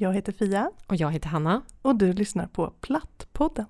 Jag heter Fia Och jag heter Hanna. och du lyssnar på Plattpodden.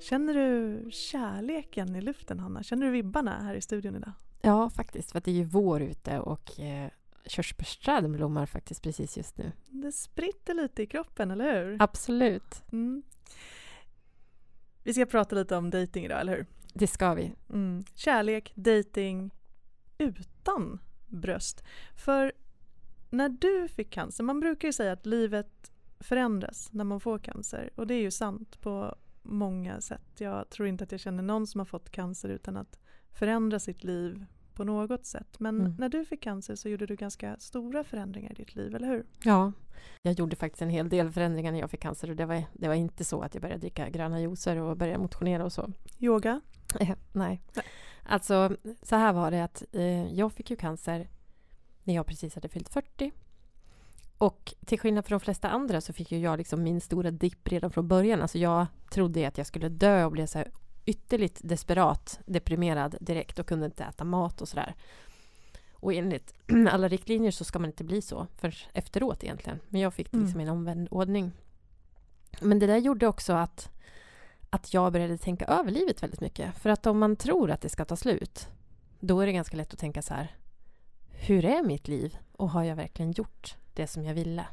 Känner du kärleken i luften, Hanna? Känner du vibbarna här i studion idag? Ja, faktiskt. För att det är ju vår ute och eh, körsbärsträden blommar faktiskt precis just nu. Det spritter lite i kroppen, eller hur? Absolut. Mm. Vi ska prata lite om dating idag, eller hur? Det ska vi. Mm. Kärlek, dating utan bröst. För när du fick cancer, man brukar ju säga att livet förändras när man får cancer och det är ju sant på många sätt. Jag tror inte att jag känner någon som har fått cancer utan att förändra sitt liv på något sätt. Men Mm. när du fick cancer så gjorde du ganska stora förändringar i ditt liv, eller hur? Ja. Jag gjorde faktiskt en hel del förändringar när jag fick cancer och det var, det var inte så att jag började dricka gröna juicer och började motionera och så. Yoga? Eh, Nej. Nej. Alltså, så här var det att eh, jag fick ju cancer när jag precis hade fyllt 40. Och till skillnad från de flesta andra så fick ju jag liksom min stora dipp redan från början. Alltså jag trodde att jag skulle dö och blev så ytterligt desperat deprimerad direkt och kunde inte äta mat och sådär. Och enligt alla riktlinjer så ska man inte bli så för efteråt egentligen. Men jag fick det liksom i en omvänd ordning. Men det där gjorde också att att jag började tänka över livet väldigt mycket. För att om man tror att det ska ta slut, då är det ganska lätt att tänka så här. Hur är mitt liv? Och har jag verkligen gjort det som jag ville?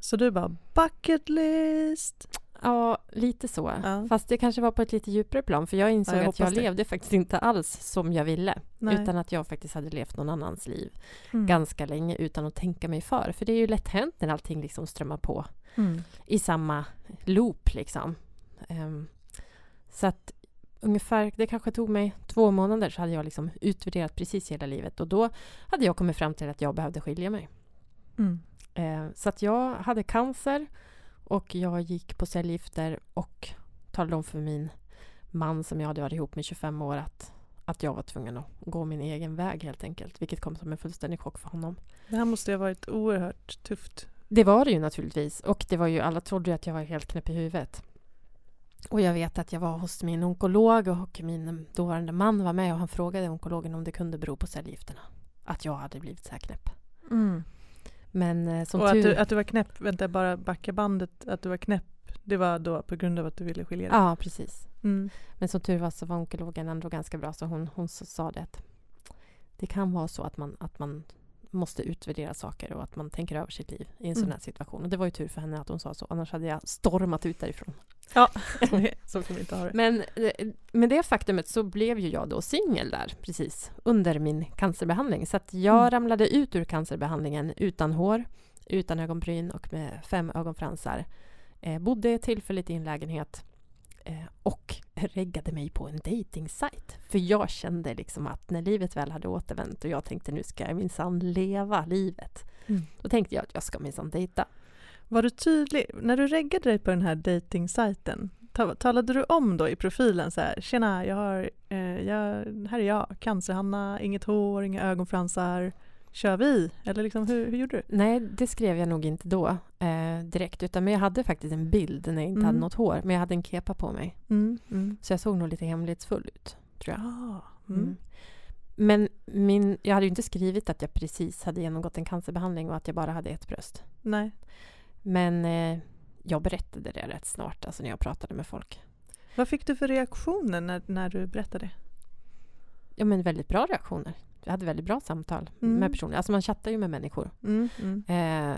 Så du bara bucket list? Ja, lite så. Ja. Fast det kanske var på ett lite djupare plan. För jag insåg Ja, jag att jag det. levde faktiskt inte alls som jag ville. Nej. Utan att jag faktiskt hade levt någon annans liv Mm. ganska länge utan att tänka mig för. För det är ju lätt hänt när allting liksom strömmar på Mm. i samma loop liksom. Ehm, så att ungefär, det kanske tog mig två månader så hade jag liksom utvärderat precis hela livet och då hade jag kommit fram till att jag behövde skilja mig. Mm. Ehm, så att jag hade cancer och jag gick på cellgifter och talade om för min man som jag hade varit ihop med i 25 år att, att jag var tvungen att gå min egen väg helt enkelt. Vilket kom som en fullständig chock för honom. Det här måste ha varit oerhört tufft. Det var det ju naturligtvis. Och det var ju, alla trodde ju att jag var helt knäpp i huvudet. Och jag vet att jag var hos min onkolog och min dåvarande man var med och han frågade onkologen om det kunde bero på cellgifterna. Att jag hade blivit så här knäpp. Men eh, som och tur... att du, att du var knäpp, vänta bara backa bandet, att du var knäpp, det var då på grund av att du ville skilja dig? Ja, precis. Mm. Men som tur var så var onkologen ändå ganska bra så hon, hon sa det att det kan vara så att man, att man måste utvärdera saker och att man tänker över sitt liv i en sån Mm. här situation. Och det var ju tur för henne att hon sa så, annars hade jag stormat ut därifrån. Ja, så kan vi inte ha det. Men eh, med det faktumet så blev ju jag då singel där precis under min cancerbehandling. Så att jag Mm. ramlade ut ur cancerbehandlingen utan hår, utan ögonbryn och med fem ögonfransar. Eh, bodde tillfälligt i en lägenhet och reggade mig på en dejtingsajt. För jag kände liksom att när livet väl hade återvänt och jag tänkte nu ska jag minsann leva livet. Mm. Då tänkte jag att jag ska minsann dejta. Var du tydlig, när du reggade dig på den här dejtingsajten, ta- talade du om då i profilen så här, tjena, jag har, eh, jag, här är jag, cancerhanna, inget hår, inga ögonfransar, kör vi? Eller liksom, hur, hur gjorde du? Nej, det skrev jag nog inte då eh, direkt. Utan men jag hade faktiskt en bild när jag inte Mm. hade något hår. Men jag hade en kepa på mig. Mm. Mm. Så jag såg nog lite hemlighetsfull ut, tror jag. Ah, Mm. mm. Men min, jag hade ju inte skrivit att jag precis hade genomgått en cancerbehandling och att jag bara hade ett bröst. Nej. Men eh, jag berättade det rätt snart, alltså när jag pratade med folk. Vad fick du för reaktioner när, när du berättade? Ja, men väldigt bra reaktioner. Jag hade väldigt bra samtal Mm. med personer. Alltså man chattar ju med människor. Mm. Mm. Eh,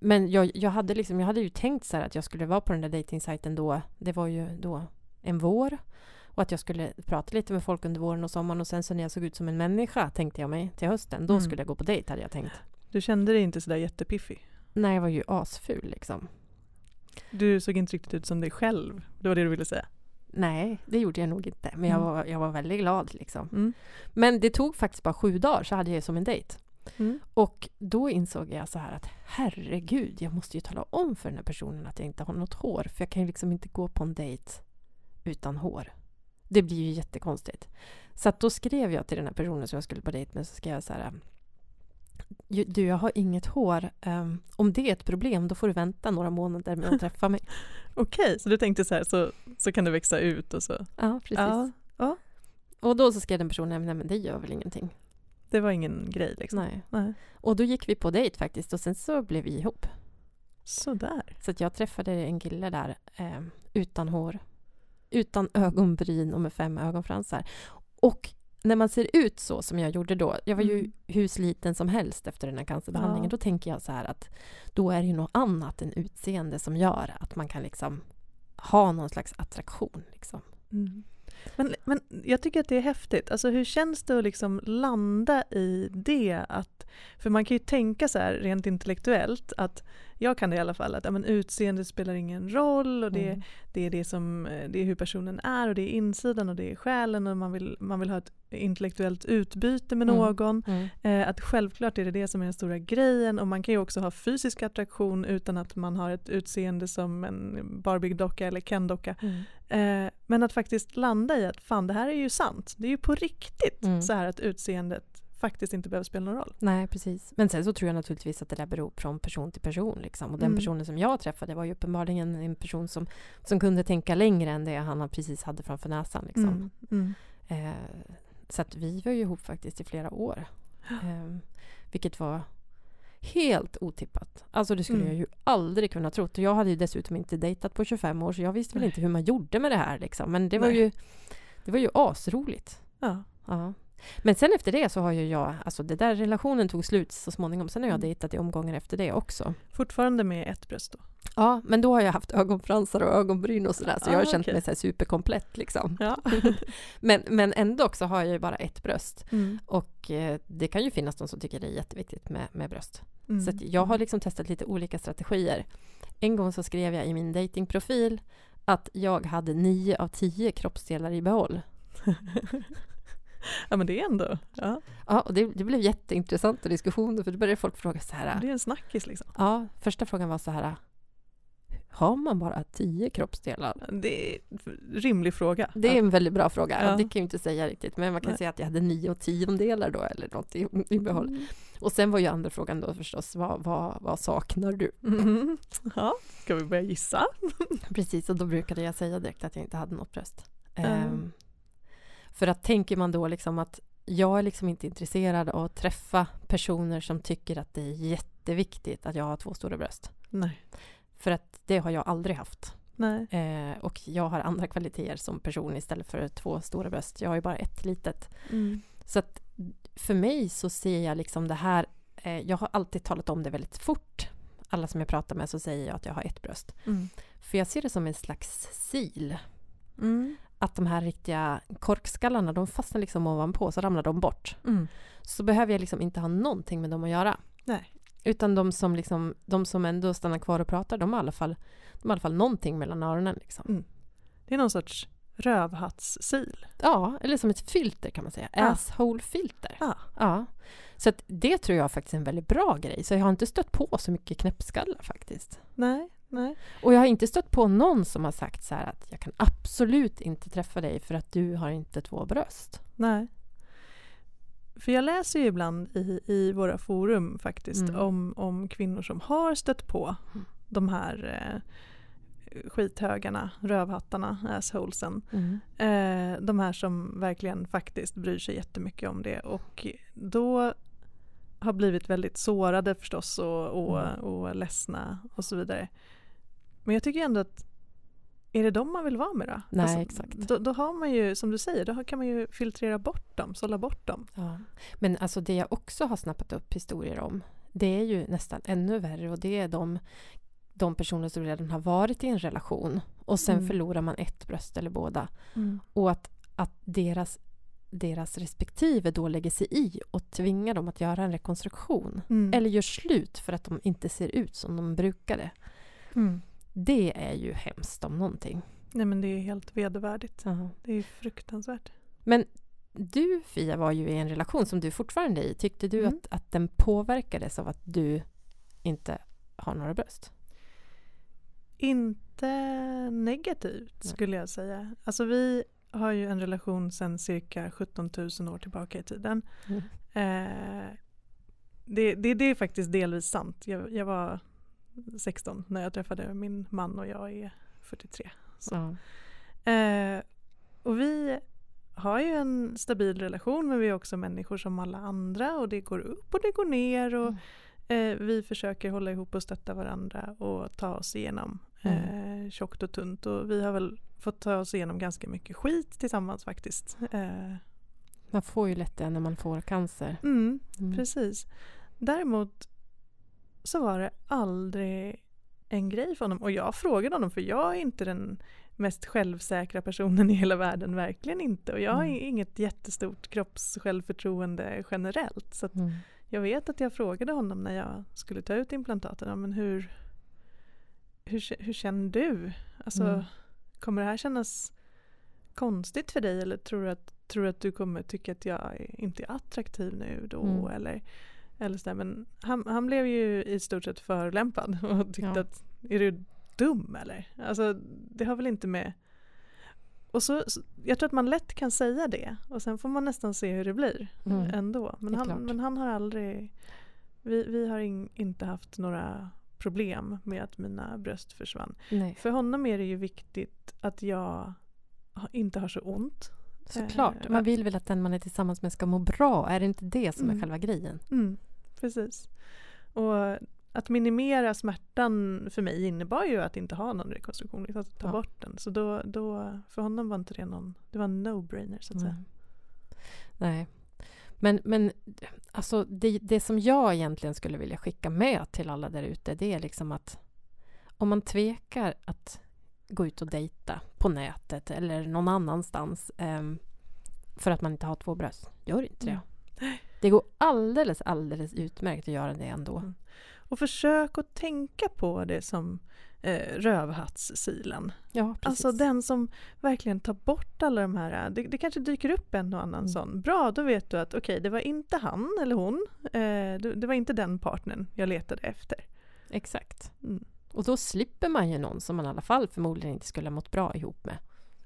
men jag, jag, hade liksom, jag hade ju tänkt så att jag skulle vara på den där dejtingsajten då. Det var ju då en vår. Och att jag skulle prata lite med folk under våren och sommaren. Och sen så när jag såg ut som en människa tänkte jag mig till hösten. Då Mm. skulle jag gå på dejt hade jag tänkt. Du kände dig inte sådär jättepiffig? Nej, jag var ju asful liksom. Du såg inte riktigt ut som dig själv, det var det du ville säga? Nej, det gjorde jag nog inte. Men jag Mm. var, jag var väldigt glad liksom. Mm. Men det tog faktiskt bara sju dagar så hade jag som en dejt. Mm. Och då insåg jag så här att herregud, jag måste ju tala om för den här personen att jag inte har något hår. För jag kan ju liksom inte gå på en dejt utan hår. Det blir ju jättekonstigt. Så då skrev jag till den här personen som jag skulle på dejt med, så skrev jag så här "Ju- du, jag har inget hår. Ehm, om det är ett problem, då får du vänta några månader med att träffa mig. Okej, så du tänkte så här så, så kan det växa ut och så. Ja, precis. Ja, ja. Och då så skrev den personen, nej men det gör väl ingenting. Det var ingen grej liksom. Nej. Nej. Och då gick vi på dejt faktiskt och sen så blev vi ihop. Sådär. Så att jag träffade en kille där eh, utan hår, utan ögonbryn och med fem ögonfransar. Och när man ser ut så som jag gjorde då, jag var ju Mm. hur sliten som helst efter den här cancerbehandlingen, Ja. då tänker jag så här att då är det ju något annat än utseende som gör att man kan liksom ha någon slags attraktion. Liksom. Mm. Men, men jag tycker att det är häftigt. Alltså hur känns det att liksom landa i det? Att, för man kan ju tänka så här rent intellektuellt att jag kan det i alla fall att ja, men utseende spelar ingen roll och det, Mm. det, är det, som, eh, det är hur personen är och det är insidan och det är själen och man vill, man vill ha ett intellektuellt utbyte med Mm. någon. Mm. Eh, att självklart är det det som är den stora grejen och man kan ju också ha fysisk attraktion utan att man har ett utseende som en Barbie-docka eller Ken-docka. Mm. Eh, men att faktiskt landa i att fan det här är ju sant. Det är ju på riktigt Mm. så här att utseendet faktiskt inte behöver spela någon roll. Nej, precis. Men sen så tror jag naturligtvis att det där beror från person till person. Liksom. Och den Mm. personen som jag träffade var ju uppenbarligen en person som, som kunde tänka längre än det han precis hade framför näsan. Liksom. Mm. Mm. Eh, så att vi var ju ihop faktiskt i flera år. Eh, vilket var helt otippat. Alltså det skulle Mm. jag ju aldrig kunna trott. Jag hade ju dessutom inte dejtat på 25 år så jag visste väl Nej. inte hur man gjorde med det här. Liksom. Men det var, Nej. ju, det var ju asroligt. Ja. Ja. Men sen efter det så har ju jag, alltså det där relationen tog slut så småningom. Sen har jag Mm. dejtat i omgångar efter det också. Fortfarande med ett bröst då. Ja, men då har jag haft ögonfransar och ögonbryn och sådär. Så jag har Ah, känt mig så superkomplett liksom. Ja. Men, men ändå så har jag ju bara ett bröst. Mm. Och eh, det kan ju finnas de som tycker det är jätteviktigt med, med bröst. Mm. Så jag har liksom testat lite olika strategier. En gång så skrev jag i min datingprofil att jag hade nio av tio kroppsdelar i behåll. ja men det är ändå, ja, Ja, och det, det blev jätteintressanta diskussioner för då började folk fråga så här. det är en snackis liksom. Ja, första frågan var så här. Har man bara tio kroppsdelar? Det är en rimlig fråga. Det är en väldigt bra fråga. Ja. Det kan jag inte säga riktigt, men man kan Nej. säga att jag hade nio och tiondelar då eller något i, i behåll. Mm. Och sen var ju andra frågan då förstås, vad, vad, vad saknar du? Mm. Ja, ska vi börja gissa? Precis, och då brukade jag säga direkt att jag inte hade något bröst. Mm. Ehm, för att tänker man då liksom att jag är liksom inte intresserad av att träffa personer som tycker att det är jätteviktigt att jag har två stora bröst. Nej. För att det har jag aldrig haft. Nej. Eh, och jag har andra kvaliteter som person istället för två stora bröst. Jag har ju bara ett litet. Mm. Så att för mig så ser jag liksom det här, eh, jag har alltid talat om det väldigt fort. Alla som jag pratar med så säger jag att jag har ett bröst. Mm. För jag ser det som en slags sil. Mm. Att de här riktiga korkskallarna, de fastnar liksom ovanpå så ramlar de bort. Mm. Så behöver jag liksom inte ha någonting med dem att göra. Nej. Utan de som, liksom, de som ändå stannar kvar och pratar, de har i alla fall, de har i fall någonting mellan öronen. Liksom. Mm. Det är någon sorts rövhattssil. Ja, eller som ett filter kan man säga. Ja. Asshole-filter. Ja. Ja. Så det tror jag faktiskt är en väldigt bra grej. Så jag har inte stött på så mycket knäppskallar faktiskt. Nej, nej. Och jag har inte stött på någon som har sagt så här att jag kan absolut inte träffa dig för att du har inte två bröst. Nej. För jag läser ju ibland i, i våra forum faktiskt Mm. om, om kvinnor som har stött på Mm. de här eh, skithögarna, rövhattarna, assholesen. Mm. Eh, de här som verkligen faktiskt bryr sig jättemycket om det och då har blivit väldigt sårade förstås och, och, Mm. och ledsna och så vidare. Men jag tycker ändå att är det de man vill vara med då? Nej, exakt. Då, då har man ju, som du säger, då kan man ju filtrera bort dem, sålla bort dem. Ja. Men alltså det jag också har snappat upp historier om, det är ju nästan ännu värre och det är de, de personer som redan har varit i en relation och sen Mm. förlorar man ett bröst eller båda. Och att, att deras, deras respektive då lägger sig i och tvingar dem att göra en rekonstruktion. Mm. Eller gör slut för att de inte ser ut som de brukade. Det är ju hemskt om någonting. Nej men det är helt vedervärdigt. Ja. Det är fruktansvärt. Men du Fia var ju i en relation som du fortfarande är i. Tyckte du Mm. att, att den påverkades av att du inte har några bröst? Inte negativt skulle jag säga. Alltså vi har ju en relation sedan cirka 17 000 år tillbaka i tiden. Mm. Eh, det, det, det är faktiskt delvis sant. Jag, jag var 16 när jag träffade min man och jag är 43. Så. Ja. Eh, och vi har ju en stabil relation men vi är också människor som alla andra och det går upp och det går ner och eh, vi försöker hålla ihop och stötta varandra och ta oss igenom eh, tjockt och tunt och vi har väl fått ta oss igenom ganska mycket skit tillsammans faktiskt. Eh, Man får ju lätt det när man får cancer. mm, Mm. Precis. Däremot så var det aldrig en grej för honom och jag frågade honom för jag är inte den mest självsäkra personen i hela världen, verkligen inte. Och jag har Mm. inget jättestort kroppssjälvförtroende generellt. Så Mm. jag vet att jag frågade honom när jag skulle ta ut implantaten, ja, men hur, hur, hur känner du? Alltså, Mm. kommer det här kännas konstigt för dig eller tror du att, tror du, att du kommer tycka att jag inte är attraktiv nu då? Mm. Eller, eller sådär. Men han, han blev ju i stort sett förolämpad och tyckte Ja. att är du dum eller? Alltså det har väl inte med och så, så, jag tror att man lätt kan säga det och sen får man nästan se hur det blir Mm. ändå. Men han, men han har aldrig, vi, vi har in, inte haft några problem med att mina bröst försvann. Nej, För honom är det ju viktigt att jag inte har så ont. Såklart. Eh, Man vill väl att den man är tillsammans med ska må bra? Är det inte det som är Mm. själva grejen? Mm, precis. Och att minimera smärtan för mig innebar ju att inte ha någon rekonstruktion, liksom att ta Ja. bort den. Så då, då, för honom var inte det någon, det var en no-brainer så att säga. Mm. Nej. Men, men alltså det, det som jag egentligen skulle vilja skicka med till alla där ute det är liksom att om man tvekar att gå ut och dejta på nätet eller någon annanstans ehm, för att man inte har två bröst, gör inte det. Mm. Det går alldeles, alldeles utmärkt att göra det ändå. Mm. Och försök att tänka på det som eh, rövhattssilen. Ja, precis. Alltså den som verkligen tar bort alla de här, det, det kanske dyker upp en och annan Mm. sån. Bra, då vet du att okej, det var inte han eller hon, eh, det, det var inte den partnern jag letade efter. Exakt. Mm. Och då slipper man ju någon som man i alla fall förmodligen inte skulle ha mått bra ihop med.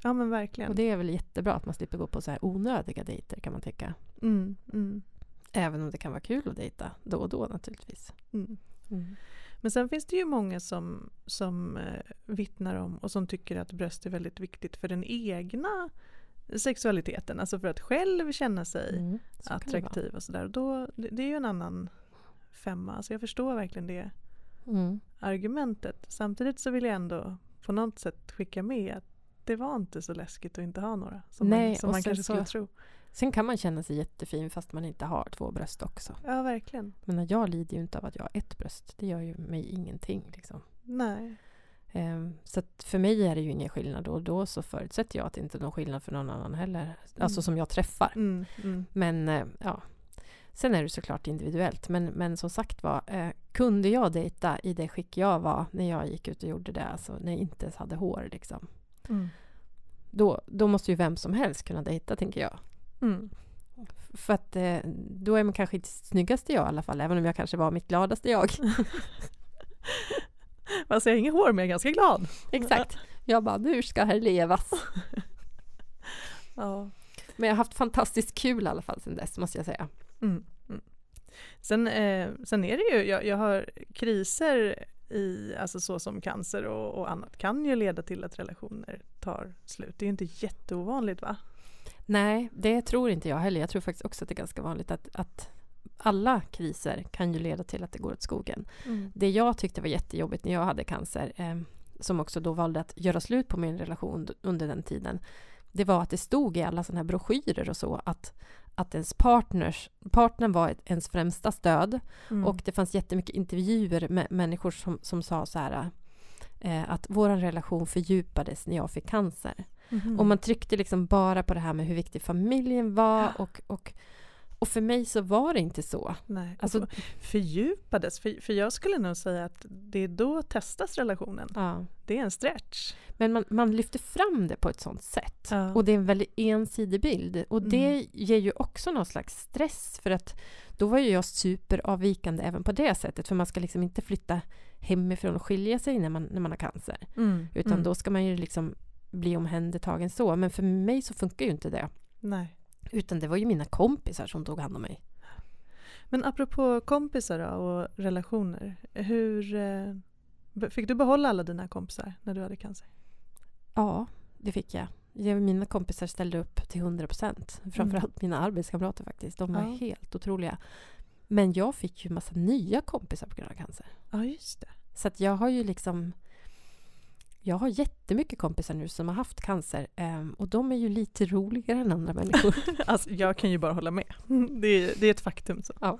Ja men verkligen. Och det är väl jättebra att man slipper gå på så här onödiga dejter kan man tycka. Mm, mm, Även om det kan vara kul att dejta då och då naturligtvis. mm. Men sen finns det ju många som, som eh, vittnar om och som tycker att bröst är väldigt viktigt för den egna sexualiteten. Alltså för att själv känna sig Mm, så attraktiv och sådär. Och då, det, det är ju en annan femma. Alltså jag förstår verkligen det Mm. argumentet. Samtidigt så vill jag ändå på något sätt skicka med att det var inte så läskigt att inte ha några. Som Nej, man, som man kanske skulle så- tro. Sen kan man känna sig jättefin fast man inte har två bröst också. Ja, verkligen. Men jag lider ju inte av att jag har ett bröst. Det gör ju mig ingenting. Liksom. Nej. Ehm, så för mig är det ju ingen skillnad och då så förutsätter jag att det inte är någon skillnad för någon annan heller. Alltså Mm. som jag träffar. Mm, mm, Men eh, ja, sen är det såklart individuellt. Men, men som sagt var, eh, kunde jag dejta i det skick jag var när jag gick ut och gjorde det, alltså när jag inte ens hade hår liksom. mm, Då, då måste ju vem som helst kunna dejta, tänker jag. mm. För att eh, då är man kanske inte snyggaste jag i alla fall, även om jag kanske var mitt gladaste jag. Jag har inget hår men jag är ganska glad. Exakt. Jag bara, nu ska här levas. Ja. Men jag har haft fantastiskt kul i alla fall sedan dess, måste jag säga. Mm, mm. Sen, eh, sen är det ju, jag, jag har kriser i, alltså så som cancer och, och annat kan ju leda till att relationer tar slut. Det är ju inte jätteovanligt va? Nej, det tror inte jag heller. Jag tror faktiskt också att det är ganska vanligt att, att alla kriser kan ju leda till att det går åt skogen. Mm. Det jag tyckte var jättejobbigt när jag hade cancer, eh, som också då valde att göra slut på min relation under den tiden, det var att det stod i alla sådana här broschyrer och så att, att ens partners, partnern var ett- ens främsta stöd Mm. och det fanns jättemycket intervjuer med människor som, som sa så här eh, att vår relation fördjupades när jag fick cancer. Mhm. Och man tryckte liksom bara på det här med hur viktig familjen var och, och, och för mig så var det inte så. Nej. Alltså- fördjupades, för, för jag skulle nog säga att det är då testas relationen. Ja. Det är en stretch. Men man, man lyfter fram det på ett sånt sätt. Ja. Och det är en väldigt ensidig bild. Och det Mm. ger ju också någon slags stress för att då var ju jag superavvikande även på det sättet. För man ska liksom inte flytta hemifrån och skilja sig när man, när man har cancer. Mm. Utan mm. då ska man ju liksom bli omhändertagen så. Men för mig så funkar ju inte det. Nej. Utan det var ju mina kompisar som tog hand om mig. Men apropå kompisar och relationer. Hur eh, fick du behålla alla dina kompisar när du hade cancer? Ja, det fick jag. jag mina kompisar ställde upp till 100 procent. Framförallt mina arbetskamrater faktiskt. De var Ja. helt otroliga. Men jag fick ju massa nya kompisar på grund av cancer. Ja, just det. Så jag har ju liksom... Jag har jättemycket kompisar nu som har haft cancer. ehm, och de är ju lite roligare än andra människor. Alltså, jag kan ju bara hålla med. Det är, det är ett faktum. Så.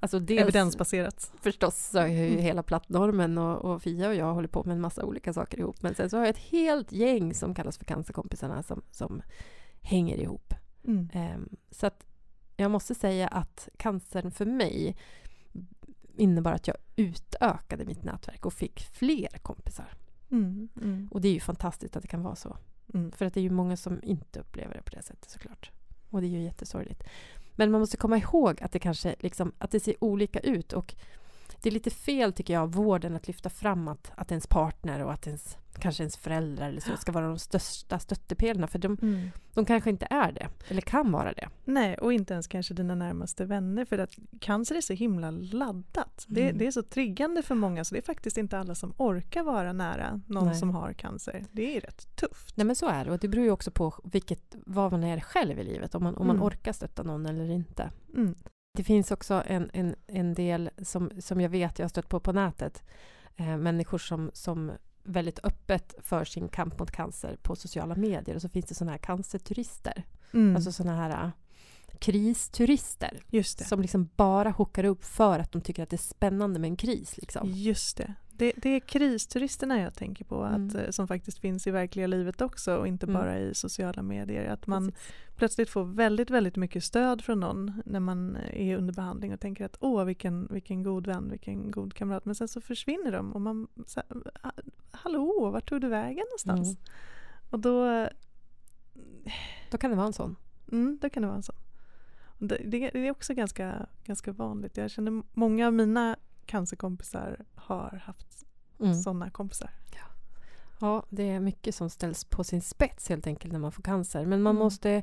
Alltså dels Evidensbaserat. förstås så har jag ju Mm. hela plattnormen och, och Fia och jag håller på med en massa olika saker ihop. Men sen så har jag ett helt gäng som kallas för cancerkompisarna som, som hänger ihop. Mm. Ehm, så att jag måste säga att cancern för mig innebar att jag utökade mitt nätverk och fick fler kompisar. Mm. Mm. Och det är ju fantastiskt att det kan vara så. Mm. För att det är ju många som inte upplever det på det sättet såklart. Och det är ju jättesorgligt. Men man måste komma ihåg att det kanske liksom, att det ser olika ut och det är lite fel tycker jag av vården att lyfta fram att, att ens partner och att ens, kanske ens föräldrar eller så ska vara de största stöttepelarna för de, Mm. de kanske inte är det, eller kan vara det. Nej, och inte ens kanske dina närmaste vänner för att cancer är så himla laddat. Det, Mm. det är så triggande för många så det är faktiskt inte alla som orkar vara nära någon Nej. som har cancer. Det är rätt tufft. Nej men så är det och det beror ju också på vilket, vad man är själv i livet, om man, om man Mm. orkar stötta någon eller inte. Det finns också en, en, en del som, som jag vet jag har stött på på nätet. Eh, människor som, som väldigt öppet för sin kamp mot cancer på sociala medier. Och så finns det sådana här cancerturister. Mm. Alltså sådana här kristurister. Just det. Som liksom bara hookar upp för att de tycker att det är spännande med en kris. Liksom. Just det. det. Det är kristuristerna jag tänker på, att, Mm. eh, som faktiskt finns i verkliga livet också och inte Mm. bara i sociala medier. Att man Precis. plötsligt får väldigt, väldigt mycket stöd från någon när man är under behandling och tänker att åh vilken, vilken god vän, vilken god kamrat. Men sen så försvinner de och man, så, här, "Ha- hallå, vart tog du vägen någonstans? Mm. Och då, Då kan det vara en sån. mm, då kan det vara en sån. Det, det, är också ganska, ganska vanligt. Jag känner många av mina cancerkompisar har haft Mm. sådana kompisar. Ja, det är mycket som ställs på sin spets helt enkelt när man får cancer. Men man Mm. måste...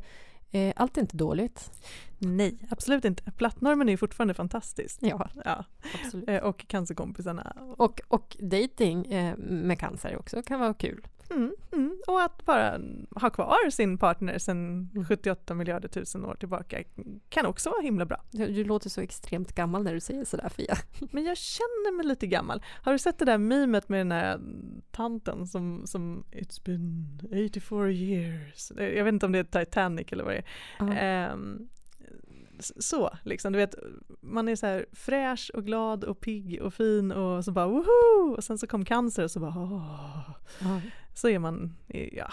Eh, allt är inte dåligt. Nej, absolut inte. Plattnormen är fortfarande fantastisk. Ja, Ja. absolut. Eh, Och cancerkompisarna. Och, och dating eh, med cancer också kan vara kul. Mm, mm. Och att bara ha kvar sin partner sedan Mm. 78 miljarder tusen år tillbaka kan också vara himla bra. Du, låter så extremt gammal när du säger sådär Fia. Men jag känner mig lite gammal. Har du sett det där memet med den där tanten som, som It's been 84 years. Jag vet inte om det är Titanic eller vad det är. S- så liksom, du vet, man är så här fräsch och glad och pigg och fin och så bara woho! Och sen så kom cancer och så bara åh. Ja. Så är man, ja,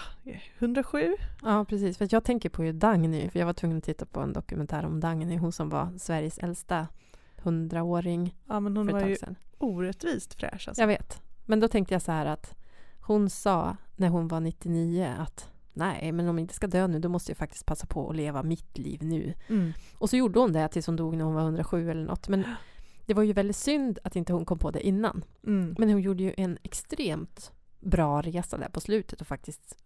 107. ja, precis. För jag tänker på ju Dagny, för jag var tvungen att titta på en dokumentär om Dagny, hon som var Sveriges äldsta hundraåring Ja men hon var ju orättvist fräsch alltså. Jag vet. Men då tänkte jag så här att hon sa när hon var 99 att nej, men om jag inte ska dö nu, då måste jag faktiskt passa på att leva mitt liv nu. Mm. Och så gjorde hon det tills hon dog när hon var 107 eller något. Men det var ju väldigt synd att inte hon kom på det innan. Mm. Men hon gjorde ju en extremt bra resa där på slutet och faktiskt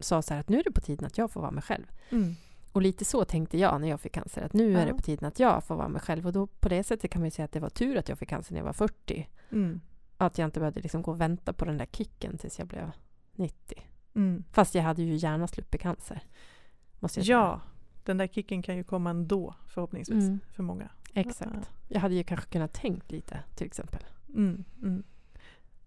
sa så här att nu är det på tiden att jag får vara mig själv. Mm. Och lite så tänkte jag när jag fick cancer, att nu är Ja. det på tiden att jag får vara mig själv. Och då på det sättet kan man ju säga att det var tur att jag fick cancer när jag var 40. Mm. Att jag inte behövde liksom gå och vänta på den där kicken tills jag blev 90. Mm. Fast jag hade ju gärna sluppit cancer. Måste jag. Ja, den där kicken kan ju komma ändå förhoppningsvis Mm. för många. Exakt. Jag hade ju kanske kunnat tänkt lite till exempel.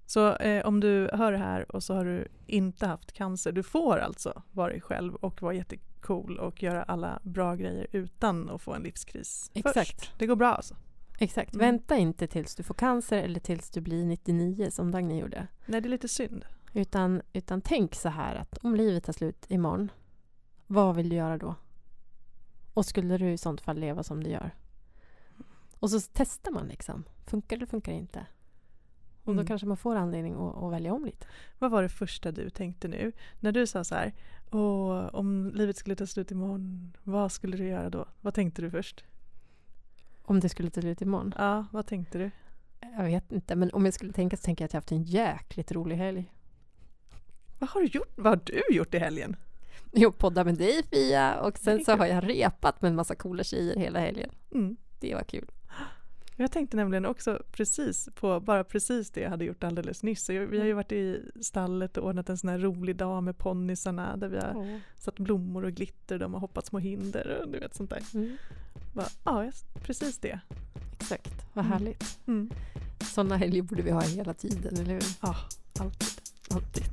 Så eh, om du hör det här och så har du inte haft cancer, du får alltså vara dig själv och vara jättecool och göra alla bra grejer utan att få en livskris Exakt. först. Det går bra alltså. Exakt. Mm. Vänta inte tills du får cancer eller tills du blir 99 som Dagny gjorde. Nej, det är lite synd. Utan, utan tänk så här att om livet tar slut imorgon, vad vill du göra då? Och skulle du i sånt fall leva som du gör? Och så testar man liksom. Funkar det eller funkar det inte? Och då Mm. kanske man får anledning att, att välja om lite. Vad var det första du tänkte nu? När du sa så här, Åh, om livet skulle ta slut imorgon, vad skulle du göra då? Vad tänkte du först? Om det skulle ta slut imorgon. Ja, vad tänkte du? Jag vet inte, men om jag skulle tänka så tänker jag att jag haft en jäkligt rolig helg. Vad har du gjort? Vad har du gjort i helgen? Jo, podda med dig Fia och sen så har jag repat med en massa coola tjejer hela helgen. Mm. Det var kul. Jag tänkte nämligen också precis på bara precis det jag hade gjort alldeles nyss. Så jag, vi har ju varit i stallet och ordnat en sån här rolig dag med ponnysarna där vi har Oh. satt blommor och glitter, de har hoppat små hinder och du vet sånt där. Mm. Bara, ja, precis det. Exakt, vad Mm. härligt. Mm. Sådana helger borde vi ha hela tiden, eller hur? Ja, alltid. Alltid.